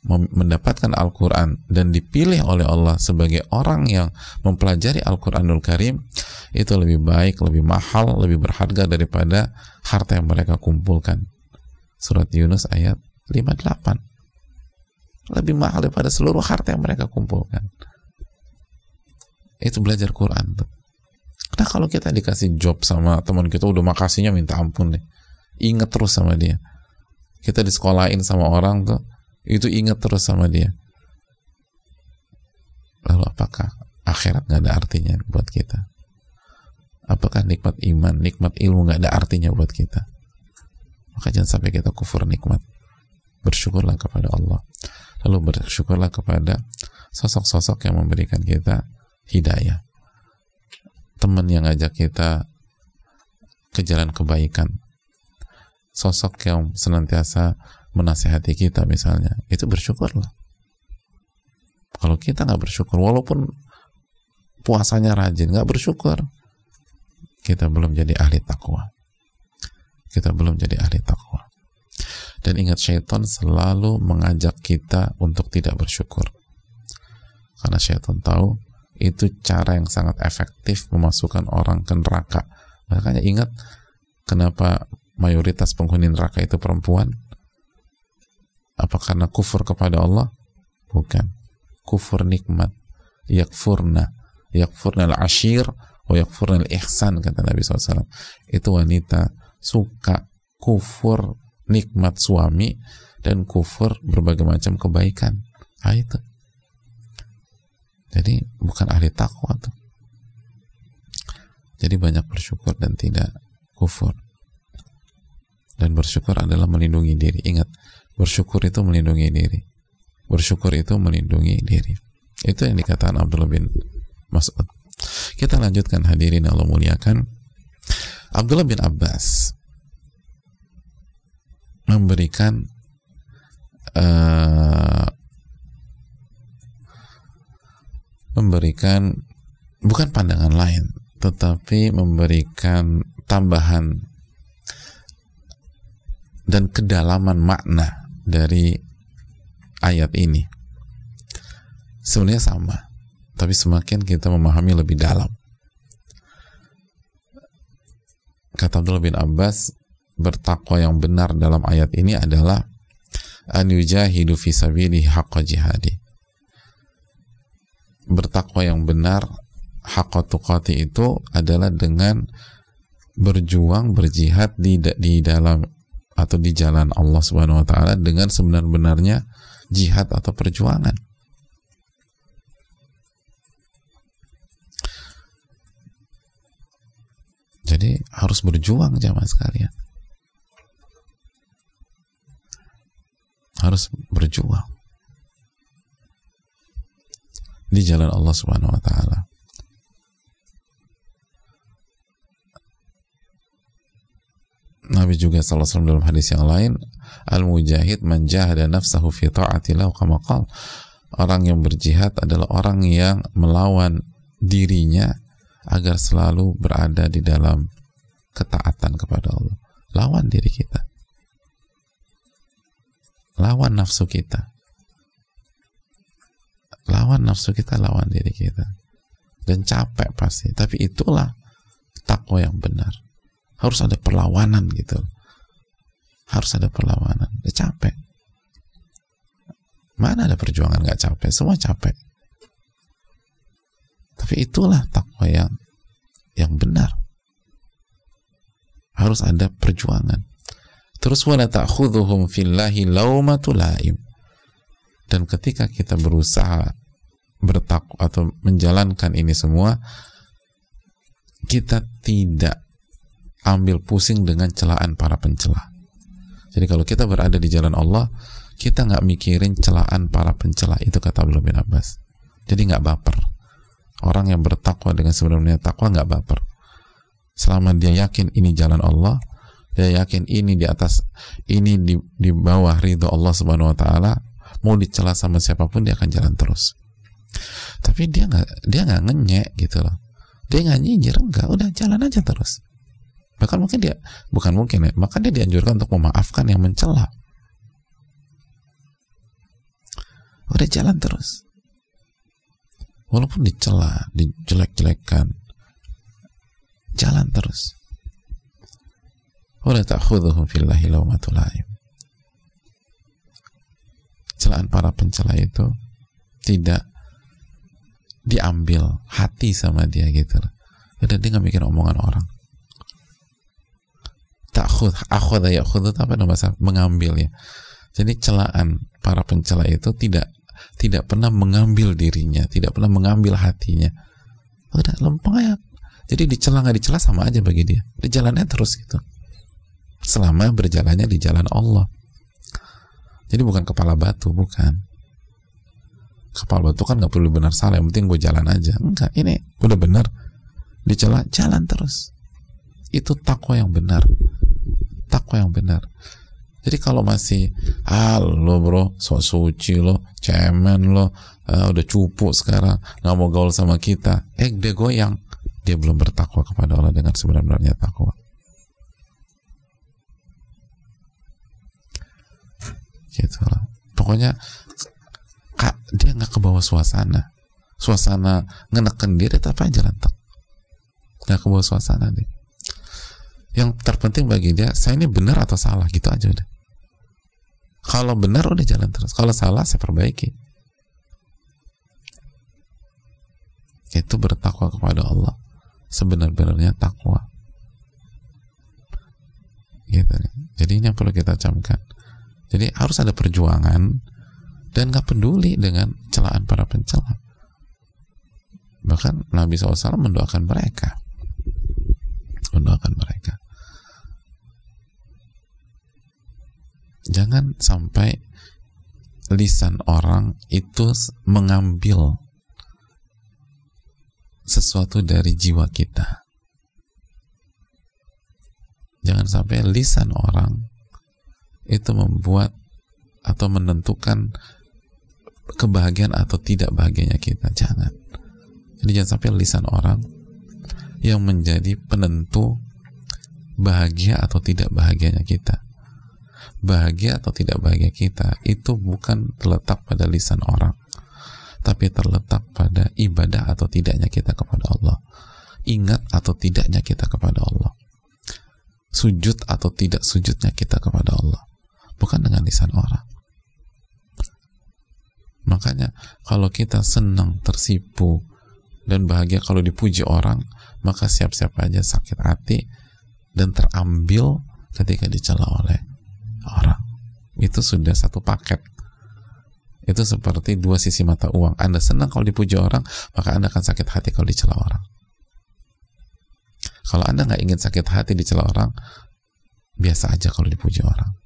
mendapatkan Al-Quran dan dipilih oleh Allah sebagai orang yang mempelajari Al-Quranul Karim itu lebih baik, lebih mahal, lebih berharga daripada harta yang mereka kumpulkan. Surat Yunus ayat 58 lebih mahal daripada seluruh harta yang mereka kumpulkan. Itu belajar Quran tuh. Nah kalau kita dikasih job sama teman kita udah makasihnya minta ampun deh. Ingat terus sama dia. Kita disekolahin sama orang tuh itu ingat terus sama dia. Lalu apakah akhirat nggak ada artinya buat kita? Apakah nikmat iman nikmat ilmu nggak ada artinya buat kita? Maka jangan sampai kita kufur nikmat. Bersyukurlah kepada Allah. Lalu bersyukurlah kepada sosok-sosok yang memberikan kita hidayah. Teman yang ngajak kita ke jalan kebaikan. Sosok yang senantiasa menasehati kita misalnya itu bersyukurlah. Kalau kita nggak bersyukur walaupun puasanya rajin nggak bersyukur kita belum jadi ahli takwa kita belum jadi ahli takwa dan ingat syaitan selalu mengajak kita untuk tidak bersyukur. Karena syaitan tahu itu cara yang sangat efektif memasukkan orang ke neraka. Makanya ingat kenapa mayoritas penghuni neraka itu perempuan apa karena kufur kepada Allah? Bukan. Kufur nikmat. Yakfurna. Yakfurna al-ashir wa yakfurna al-ihsan kata Nabi SAW. Itu wanita suka kufur nikmat suami dan kufur berbagai macam kebaikan. Ah itu. Jadi bukan ahli takwa tuh. Jadi banyak bersyukur dan tidak kufur. Dan bersyukur adalah melindungi diri. Ingat, Bersyukur itu melindungi diri. Bersyukur itu melindungi diri. Itu yang dikatakan Abdullah bin Mas'ud. Kita lanjutkan hadirin Allah muliakan. Abdullah bin Abbas memberikan uh, memberikan bukan pandangan lain tetapi memberikan tambahan dan kedalaman makna dari ayat ini. Sebenarnya sama tapi semakin kita memahami lebih dalam. Kata Abdullah bin Abbas bertakwa yang benar dalam ayat ini adalah an yujahidu fi sabili haqqa jihadi. Bertakwa yang benar haqqa tuqati itu adalah dengan berjuang berjihad di di dalam atau di jalan Allah Subhanahu wa taala dengan sebenar-benarnya jihad atau perjuangan. Jadi harus berjuang jamaah sekalian. Harus berjuang di jalan Allah Subhanahu wa taala. Nabi juga sallallahu alaihi dalam hadis yang lain, al-mujahid man jahada nafsahu fi ta'atillah. Orang yang berjihad adalah orang yang melawan dirinya agar selalu berada di dalam ketaatan kepada Allah. Lawan diri kita. Lawan nafsu kita lawan nafsu kita lawan diri kita dan capek pasti tapi itulah takwa yang benar harus ada perlawanan gitu. Harus ada perlawanan. Udah capek. Mana ada perjuangan nggak capek? Semua capek. Tapi itulah takwa yang yang benar. Harus ada perjuangan. Terus wala ta'khudhuhum fillahi laumatu laim dan ketika kita berusaha bertakwa atau menjalankan ini semua kita tidak ambil pusing dengan celaan para pencela. Jadi kalau kita berada di jalan Allah kita nggak mikirin celaan para pencela itu kata Abdullah bin Abbas. Jadi nggak baper. Orang yang bertakwa dengan sebenarnya takwa nggak baper. Selama dia yakin ini jalan Allah dia yakin ini di atas ini di, di bawah ridho Allah subhanahu wa taala mau dicela sama siapa pun dia akan jalan terus. Tapi dia nggak dia nggak ngenyek gitu loh. Dia nggak nyinyir enggak. Udah jalan aja terus bahkan mungkin dia bukan mungkin ya maka dia dianjurkan untuk memaafkan yang mencela. Udah jalan terus. Walaupun dicela dijelek-jelekan jalan terus. Udah ta'khudhuhum fillahi lawmatul celaan para pencela itu tidak diambil hati sama dia gitu udah dia nggak mikir omongan orang takhud akhud ya khud itu apa nama mengambil ya jadi celaan para pencela itu tidak tidak pernah mengambil dirinya tidak pernah mengambil hatinya udah lempeng ya jadi dicela nggak dicela sama aja bagi dia di jalannya terus gitu selama berjalannya di jalan Allah jadi bukan kepala batu, bukan. Kepala batu kan nggak perlu benar salah, yang penting gue jalan aja. Enggak, ini udah benar. Dicela, jalan terus. Itu takwa yang benar. Takwa yang benar. Jadi kalau masih, ah lo bro, sok suci lo, cemen lo, uh, udah cupu sekarang, nggak mau gaul sama kita, eh dia goyang, dia belum bertakwa kepada Allah dengan sebenarnya takwa. gitu loh pokoknya kak dia nggak ke bawah suasana. Suasana ngenekan diri tapi aja lantak nggak ke bawah suasana deh yang terpenting bagi dia saya ini benar atau salah? Gitu aja udah. Kalau benar udah jalan terus. Kalau salah saya perbaiki. Itu bertakwa kepada Allah. Sebenar-benarnya takwa. Gitu jadi ini yang perlu kita camkan. Jadi harus ada perjuangan dan nggak peduli dengan celaan para pencela. Bahkan Nabi SAW mendoakan mereka. Mendoakan mereka. Jangan sampai lisan orang itu mengambil sesuatu dari jiwa kita. Jangan sampai lisan orang itu membuat atau menentukan kebahagiaan atau tidak bahagianya kita. Jangan. Jadi jangan sampai lisan orang yang menjadi penentu bahagia atau tidak bahagianya kita bahagia atau tidak bahagia kita itu bukan terletak pada lisan orang tapi terletak pada ibadah atau tidaknya kita kepada Allah ingat atau tidaknya kita kepada Allah sujud atau tidak sujudnya kita kepada Allah bukan dengan lisan orang. Makanya kalau kita senang, tersipu, dan bahagia kalau dipuji orang, maka siap-siap aja sakit hati dan terambil ketika dicela oleh orang. Itu sudah satu paket. Itu seperti dua sisi mata uang. Anda senang kalau dipuji orang, maka Anda akan sakit hati kalau dicela orang. Kalau Anda nggak ingin sakit hati dicela orang, biasa aja kalau dipuji orang.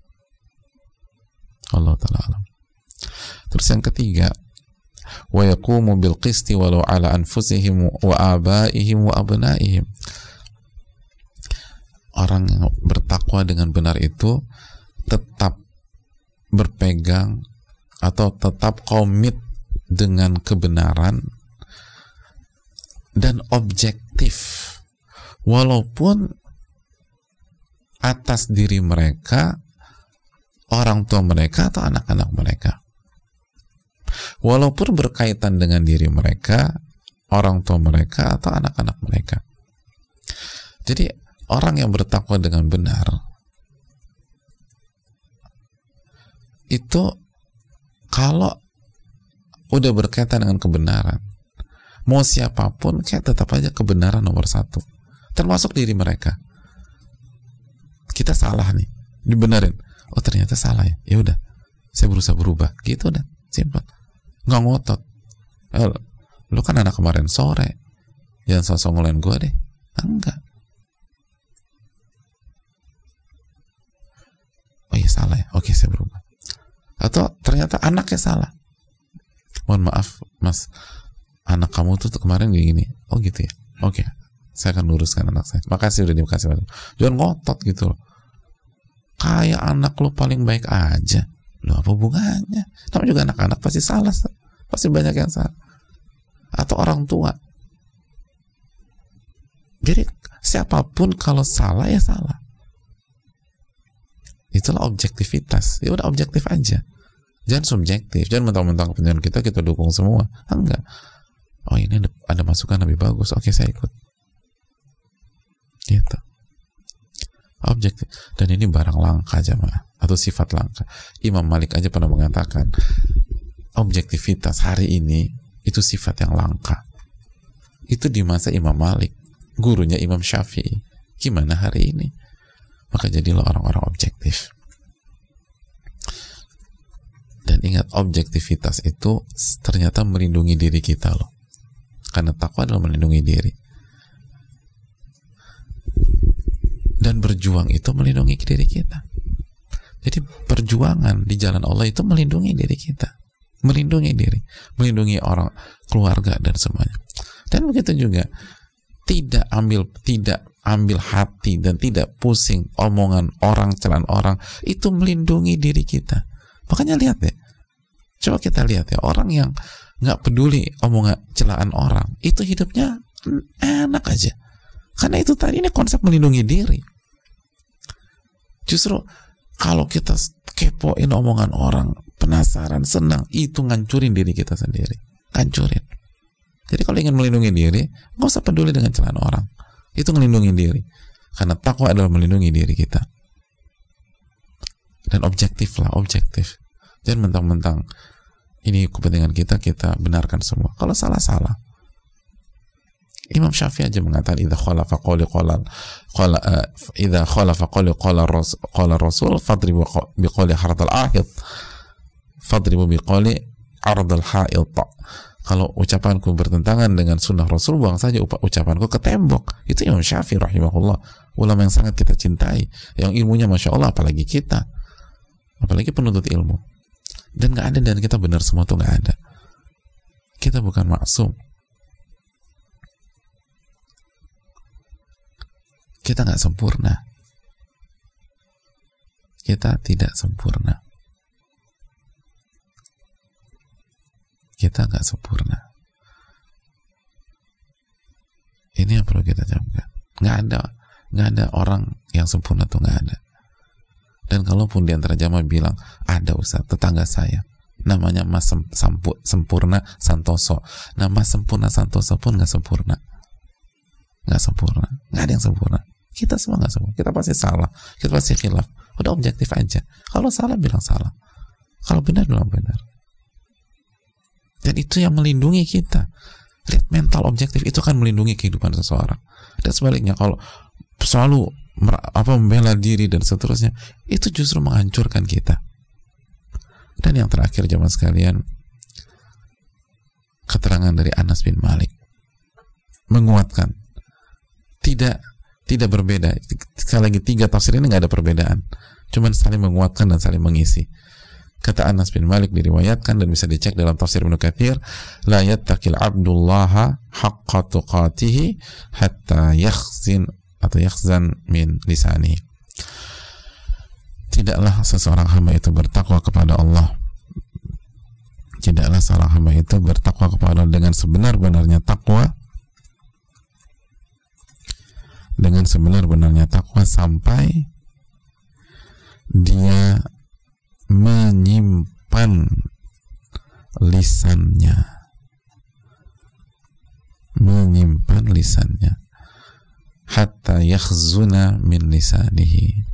Allah taala alam. terus yang ketiga wa bil qisti walau ala anfusihim wa abaihim wa abnaihim orang yang bertakwa dengan benar itu tetap berpegang atau tetap komit dengan kebenaran dan objektif. Walaupun atas diri mereka orang tua mereka atau anak-anak mereka. Walaupun berkaitan dengan diri mereka orang tua mereka atau anak-anak mereka. Jadi orang yang bertakwa dengan benar itu kalau udah berkaitan dengan kebenaran mau siapa pun kayak tetap aja kebenaran nomor satu. Termasuk diri mereka. Kita salah nih dibenerin. Oh ternyata salah ya? Ya udah saya berusaha berubah. Gitu udah simpel nggak ngotot. Eh, lu kan anak kemarin sore. Jangan sosok ngulain gue deh. Enggak. Oh iya salah ya? Oke saya berubah atau ternyata anaknya salah. Mohon maaf mas. Anak kamu tuh kemarin kayak gini. Oh gitu ya? Oke. Okay. saya akan luruskan anak saya. Makasih udah dikasih bantu jangan ngotot gitu loh. Kayak anak lo paling baik aja. Lo apa hubungannya? Namanya juga anak-anak pasti salah pasti banyak yang salah. Atau orang tua. Jadi siapa pun kalau salah ya salah itulah objektivitas. Ya udah objektif aja. Jangan subjektif. Jangan mentang-mentang kepentingan kita kita dukung semua. Enggak. Oh ini ada, ada masukan lebih bagus. Oke saya ikut. Gitu. Objektif. Dan ini barang langka jamaah atau sifat langka. Imam Malik aja pernah mengatakan objektivitas hari ini itu sifat yang langka. Itu di masa Imam Malik. Gurunya Imam Syafi'i. Gimana hari ini maka jadilah orang-orang objektif dan ingat objektivitas itu ternyata melindungi diri kita loh karena takwa adalah melindungi diri. Dan berjuang itu melindungi diri kita. Jadi perjuangan di jalan Allah itu melindungi diri kita. Melindungi diri. Melindungi orang, keluarga, dan semuanya. Dan begitu juga, tidak ambil tidak ambil hati dan tidak pusing omongan orang, celan orang, itu melindungi diri kita. Makanya lihat ya, coba kita lihat ya, orang yang nggak peduli omongan celaan orang itu hidupnya enak aja. Karena itu tadi ini konsep melindungi diri. Justru kalau kita kepoin omongan orang penasaran senang itu ngancurin diri kita sendiri. Ngancurin. Jadi kalau ingin melindungi diri nggak usah peduli dengan celaan orang itu melindungi diri. Karena takwa adalah melindungi diri kita. Dan objektif lah objektif. Jangan mentang-mentang ini kepentingan kita kita benarkan semua. Kalau salah salah Imam Syafi'i aja mengatakan idza khalafa qawli qala qala uh, idza khalafa qawli qala rasul qala rasul fadribu bi qawli hardal ahid fadribu bi qawli ardal haid kalau ucapanku bertentangan dengan sunnah Rasul buang saja ucapanku ke tembok. Itu Imam Syafi'i rahimahullah. Ulama yang sangat kita cintai yang ilmunya masya Allah apalagi kita. Apalagi penuntut ilmu. Dan nggak ada dan kita benar semua tuh nggak ada. Kita bukan maksum. Kita nggak sempurna. Kita tidak sempurna kita nggak sempurna ini yang perlu kita camkan nggak ada nggak ada orang yang sempurna tuh nggak ada dan kalaupun di antara jamaah bilang, ada Ustaz, tetangga saya. Namanya Mas Sampu, Sempurna Santoso. Nama Sempurna Santoso pun nggak sempurna. Nggak sempurna. Nggak ada yang sempurna. Kita semua nggak sempurna. Kita pasti salah. Kita pasti khilaf. Udah objektif aja. Kalau salah, bilang salah. Kalau benar, bilang benar. Dan itu yang melindungi kita. Lihat mental objektif itu kan melindungi kehidupan seseorang. Dan sebaliknya, kalau selalu apa membela diri dan seterusnya itu justru menghancurkan kita. Dan yang terakhir zaman sekalian keterangan dari Anas bin Malik. Menguatkan. Tidak tidak berbeda. Sekali lagi tiga tafsir ini nggak ada perbedaan. Cuman saling menguatkan dan saling mengisi Kata Anas bin Malik diriwayatkan dan bisa dicek dalam tafsir Ibnu Katsir, la yattaqil abdullaha haqqa tuqatihi hatta yakhzin atau yakhzan min lisani. Tidaklah seseorang hamba itu bertakwa kepada Allah. Tidaklah seorang hamba itu bertakwa kepada Allah dengan sebenar-benarnya takwa dengan sebenar-benarnya takwa sampai dia menyimpan lisannya. Menyimpan lisannya. Hatta yakhzuna min lisanihi.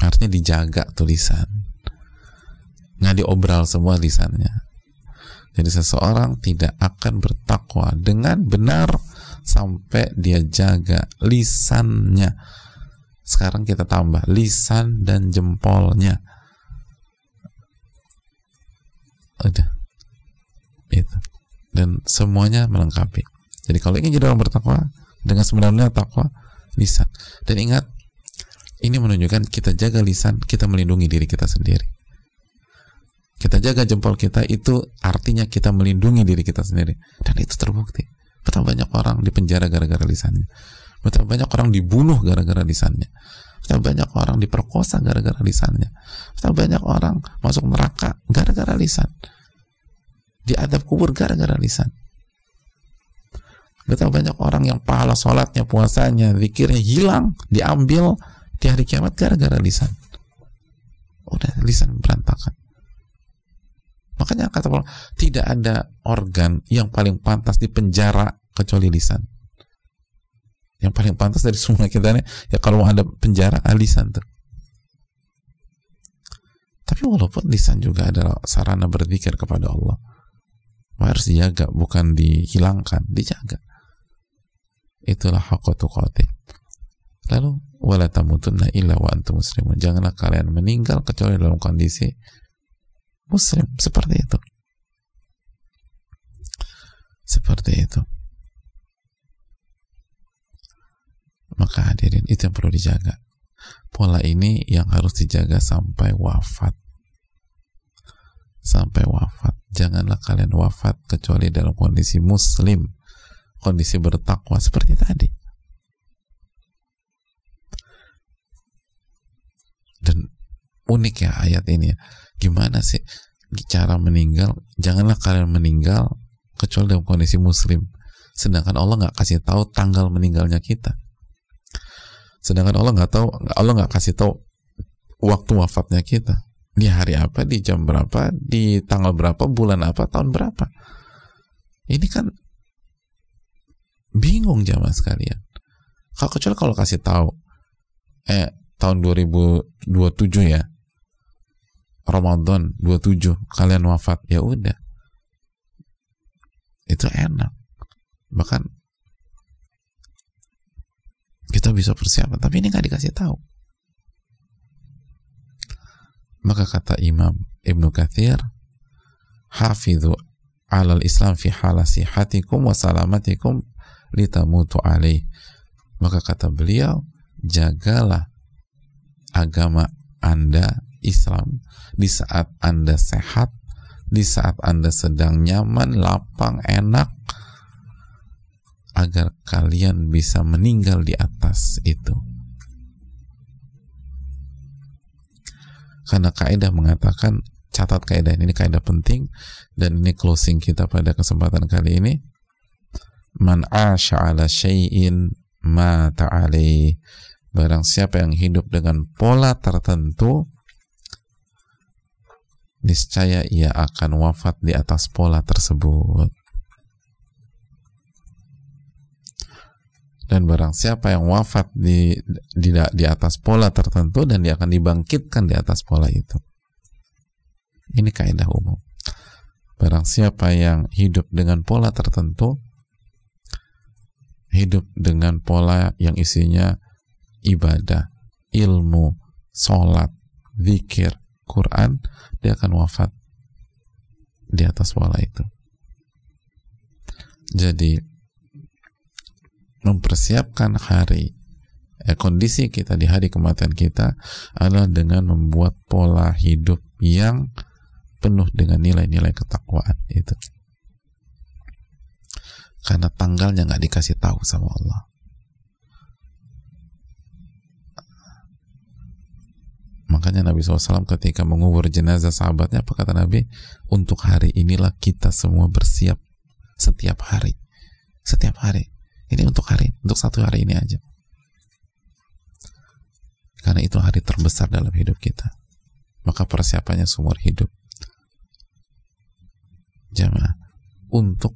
Artinya dijaga tulisan nggak diobral semua lisannya. Jadi seseorang tidak akan bertakwa dengan benar sampai dia jaga lisannya. Sekarang kita tambah lisan dan jempolnya udah. Itu. Dan semuanya melengkapi. Jadi kalau ingin jadi orang bertakwa dengan sebenarnya takwa lisan dan ingat ini menunjukkan kita jaga lisan kita melindungi diri kita sendiri. Kita jaga jempol kita itu artinya kita melindungi diri kita sendiri. Dan itu terbukti. Betapa banyak orang di penjara gara-gara lisannya. Betapa banyak orang dibunuh gara-gara lisannya betapa banyak orang diperkosa gara-gara lisannya. Betapa banyak orang masuk neraka gara-gara lisan. Diadab kubur gara-gara lisan. Betapa banyak orang yang pahala sholatnya puasanya zikirnya hilang diambil di hari kiamat gara-gara lisan. Udah lisan berantakan. Makanya kata Allah tidak ada organ yang paling pantas di penjara kecuali lisan yang paling pantas dari semua kita ini ya kalau ada penjara ah, lisan tuh. Tapi walaupun lisan juga adalah sarana berzikir kepada Allah harus dijaga bukan dihilangkan dijaga. Itulah haqqatu qati lalu wala tamutunna illa wa antum muslimun. Janganlah kalian meninggal kecuali dalam kondisi muslim. Seperti itu. Seperti itu maka hadirin itu yang perlu dijaga pola ini yang harus dijaga sampai wafat sampai wafat. Janganlah kalian wafat kecuali dalam kondisi muslim, kondisi bertakwa seperti tadi. Dan unik ya ayat ini ya. Gimana sih cara meninggal? Janganlah kalian meninggal kecuali dalam kondisi muslim. Sedangkan Allah nggak kasih tahu tanggal meninggalnya kita. Sedangkan Allah nggak tahu, Allah nggak kasih tahu waktu wafatnya kita di hari apa, di jam berapa, di tanggal berapa, bulan apa, tahun berapa. Ini kan bingung zaman sekalian. Kalau kecuali kalau kasih tahu, eh tahun 2027 ya, Ramadan 27 kalian wafat ya udah itu enak bahkan kita bisa persiapan tapi ini nggak dikasih tahu maka kata Imam Ibnu Kathir, hafidhu alal Islam fi halasi hatikum wa salamatikum litamutu alaih. Maka kata beliau, jagalah agama Anda Islam di saat Anda sehat, di saat Anda sedang nyaman, lapang, enak, agar kalian bisa meninggal di atas itu. karena kaidah mengatakan catat kaidah ini, kaidah penting dan ini closing kita pada kesempatan kali ini. Man ala syai'in ma ta'ali barang siapa yang hidup dengan pola tertentu niscaya ia akan wafat di atas pola tersebut dan barang siapa yang wafat di, di di atas pola tertentu dan dia akan dibangkitkan di atas pola itu. Ini kaidah umum. Barang siapa yang hidup dengan pola tertentu, hidup dengan pola yang isinya ibadah, ilmu, sholat, zikir, Quran, dia akan wafat di atas pola itu. Jadi mempersiapkan hari eh, kondisi kita di hari kematian kita adalah dengan membuat pola hidup yang penuh dengan nilai-nilai ketakwaan itu. Karena tanggalnya nggak dikasih tahu sama Allah. Makanya Nabi SAW ketika mengubur jenazah sahabatnya apa kata Nabi? Untuk hari inilah kita semua bersiap setiap hari. Setiap hari ini untuk hari untuk satu hari ini aja. Karena itu hari terbesar dalam hidup kita. Maka persiapannya seumur hidup. Jamaah untuk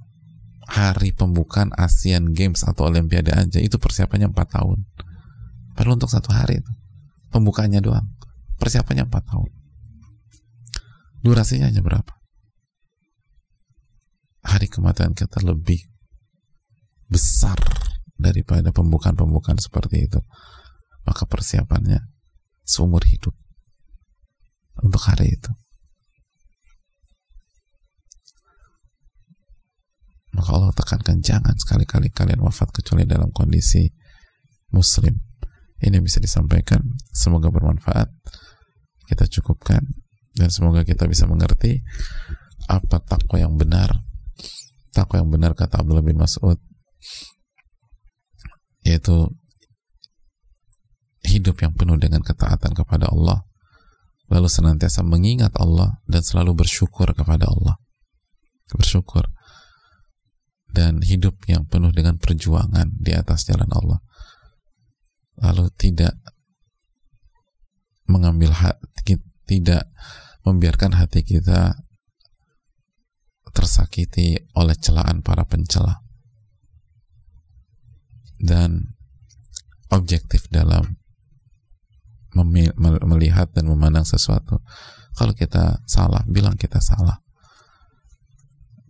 hari pembukaan Asian Games atau Olimpiade aja itu persiapannya 4 tahun. Perlu untuk satu hari itu. Pembukaannya doang. Persiapannya 4 tahun. Durasinya hanya berapa? Hari kematian kita lebih besar daripada pembukaan-pembukaan seperti itu. Maka persiapannya seumur hidup untuk hari itu. Maka Allah tekankan jangan sekali-kali kalian wafat kecuali dalam kondisi muslim. Ini bisa disampaikan. Semoga bermanfaat. Kita cukupkan. Dan semoga kita bisa mengerti apa takwa yang benar. Takwa yang benar kata Abdullah bin Mas'ud yaitu hidup yang penuh dengan ketaatan kepada Allah lalu senantiasa mengingat Allah dan selalu bersyukur kepada Allah. Bersyukur. Dan hidup yang penuh dengan perjuangan di atas jalan Allah. Lalu tidak mengambil hati, tidak membiarkan hati kita tersakiti oleh celaan para pencela dan objektif dalam melihat dan memandang sesuatu kalau kita salah bilang kita salah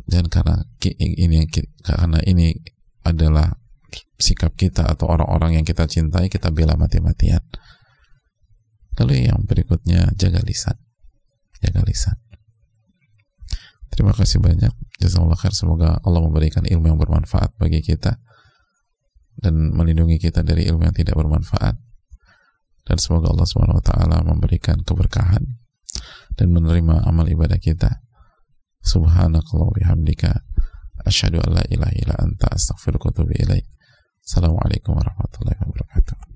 dan karena ini karena ini adalah sikap kita atau orang-orang yang kita cintai kita bela mati-matian Lalu yang berikutnya jaga lisan. Jaga lisan. Terima kasih banyak. Jazakallah khair. Semoga Allah memberikan ilmu yang bermanfaat bagi kita dan melindungi kita dari ilmu yang tidak bermanfaat. Dan semoga Allah Subhanahu wa taala memberikan keberkahan dan menerima amal ibadah kita. Subhanakallah bihamdika asyhadu an la ilaha illa anta astaghfiruka wa atubu ilaik. Assalamualaikum warahmatullahi wabarakatuh.